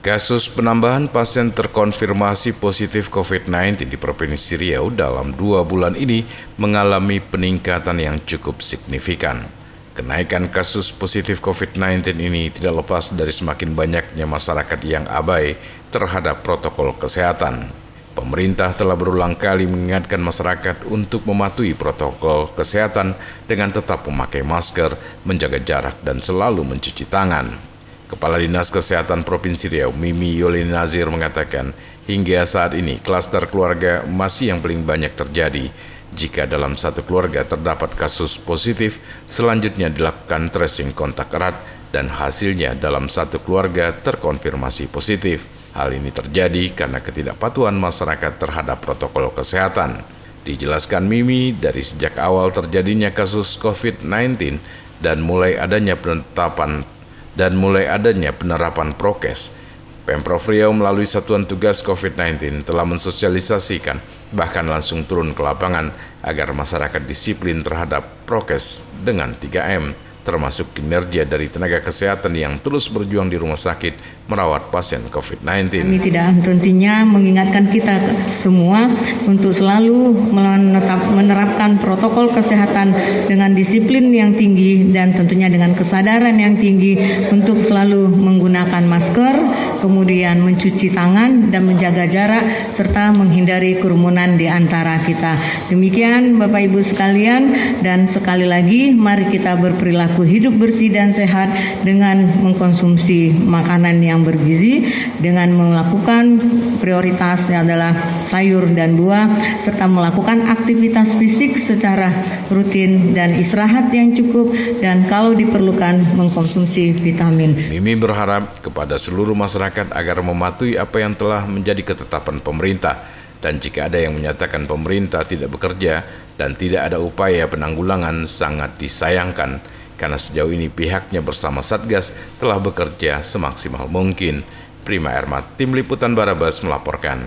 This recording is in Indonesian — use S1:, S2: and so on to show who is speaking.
S1: Kasus penambahan pasien terkonfirmasi positif COVID-19 di Provinsi Riau dalam dua bulan ini mengalami peningkatan yang cukup signifikan. Kenaikan kasus positif COVID-19 ini tidak lepas dari semakin banyaknya masyarakat yang abai terhadap protokol kesehatan. Pemerintah telah berulang kali mengingatkan masyarakat untuk mematuhi protokol kesehatan dengan tetap memakai masker, menjaga jarak, dan selalu mencuci tangan. Kepala Dinas Kesehatan Provinsi Riau, Mimi Yolin Nazir mengatakan, hingga saat ini klaster keluarga masih yang paling banyak terjadi. Jika dalam satu keluarga terdapat kasus positif, selanjutnya dilakukan tracing kontak erat dan hasilnya dalam satu keluarga terkonfirmasi positif. Hal ini terjadi karena ketidakpatuhan masyarakat terhadap protokol kesehatan. Dijelaskan Mimi, dari sejak awal terjadinya kasus COVID-19 dan mulai adanya penetapan dan mulai adanya penerapan prokes, Pemprov Riau melalui Satuan Tugas COVID-19 telah mensosialisasikan bahkan langsung turun ke lapangan agar masyarakat disiplin terhadap prokes dengan 3M termasuk kinerja dari tenaga kesehatan yang terus berjuang di rumah sakit merawat pasien COVID-19.
S2: Kami tidak henti mengingatkan kita semua untuk selalu menetap, menerapkan protokol kesehatan dengan disiplin yang tinggi dan tentunya dengan kesadaran yang tinggi untuk selalu menggunakan masker, kemudian mencuci tangan dan menjaga jarak serta menghindari kerumunan di antara kita. Demikian Bapak Ibu sekalian dan sekali lagi mari kita berperilaku perilaku hidup bersih dan sehat dengan mengkonsumsi makanan yang bergizi dengan melakukan prioritasnya adalah sayur dan buah serta melakukan aktivitas fisik secara rutin dan istirahat yang cukup dan kalau diperlukan mengkonsumsi vitamin.
S1: Mimi berharap kepada seluruh masyarakat agar mematuhi apa yang telah menjadi ketetapan pemerintah dan jika ada yang menyatakan pemerintah tidak bekerja dan tidak ada upaya penanggulangan sangat disayangkan karena sejauh ini pihaknya bersama Satgas telah bekerja semaksimal mungkin. Prima Ermat, Tim Liputan Barabas melaporkan.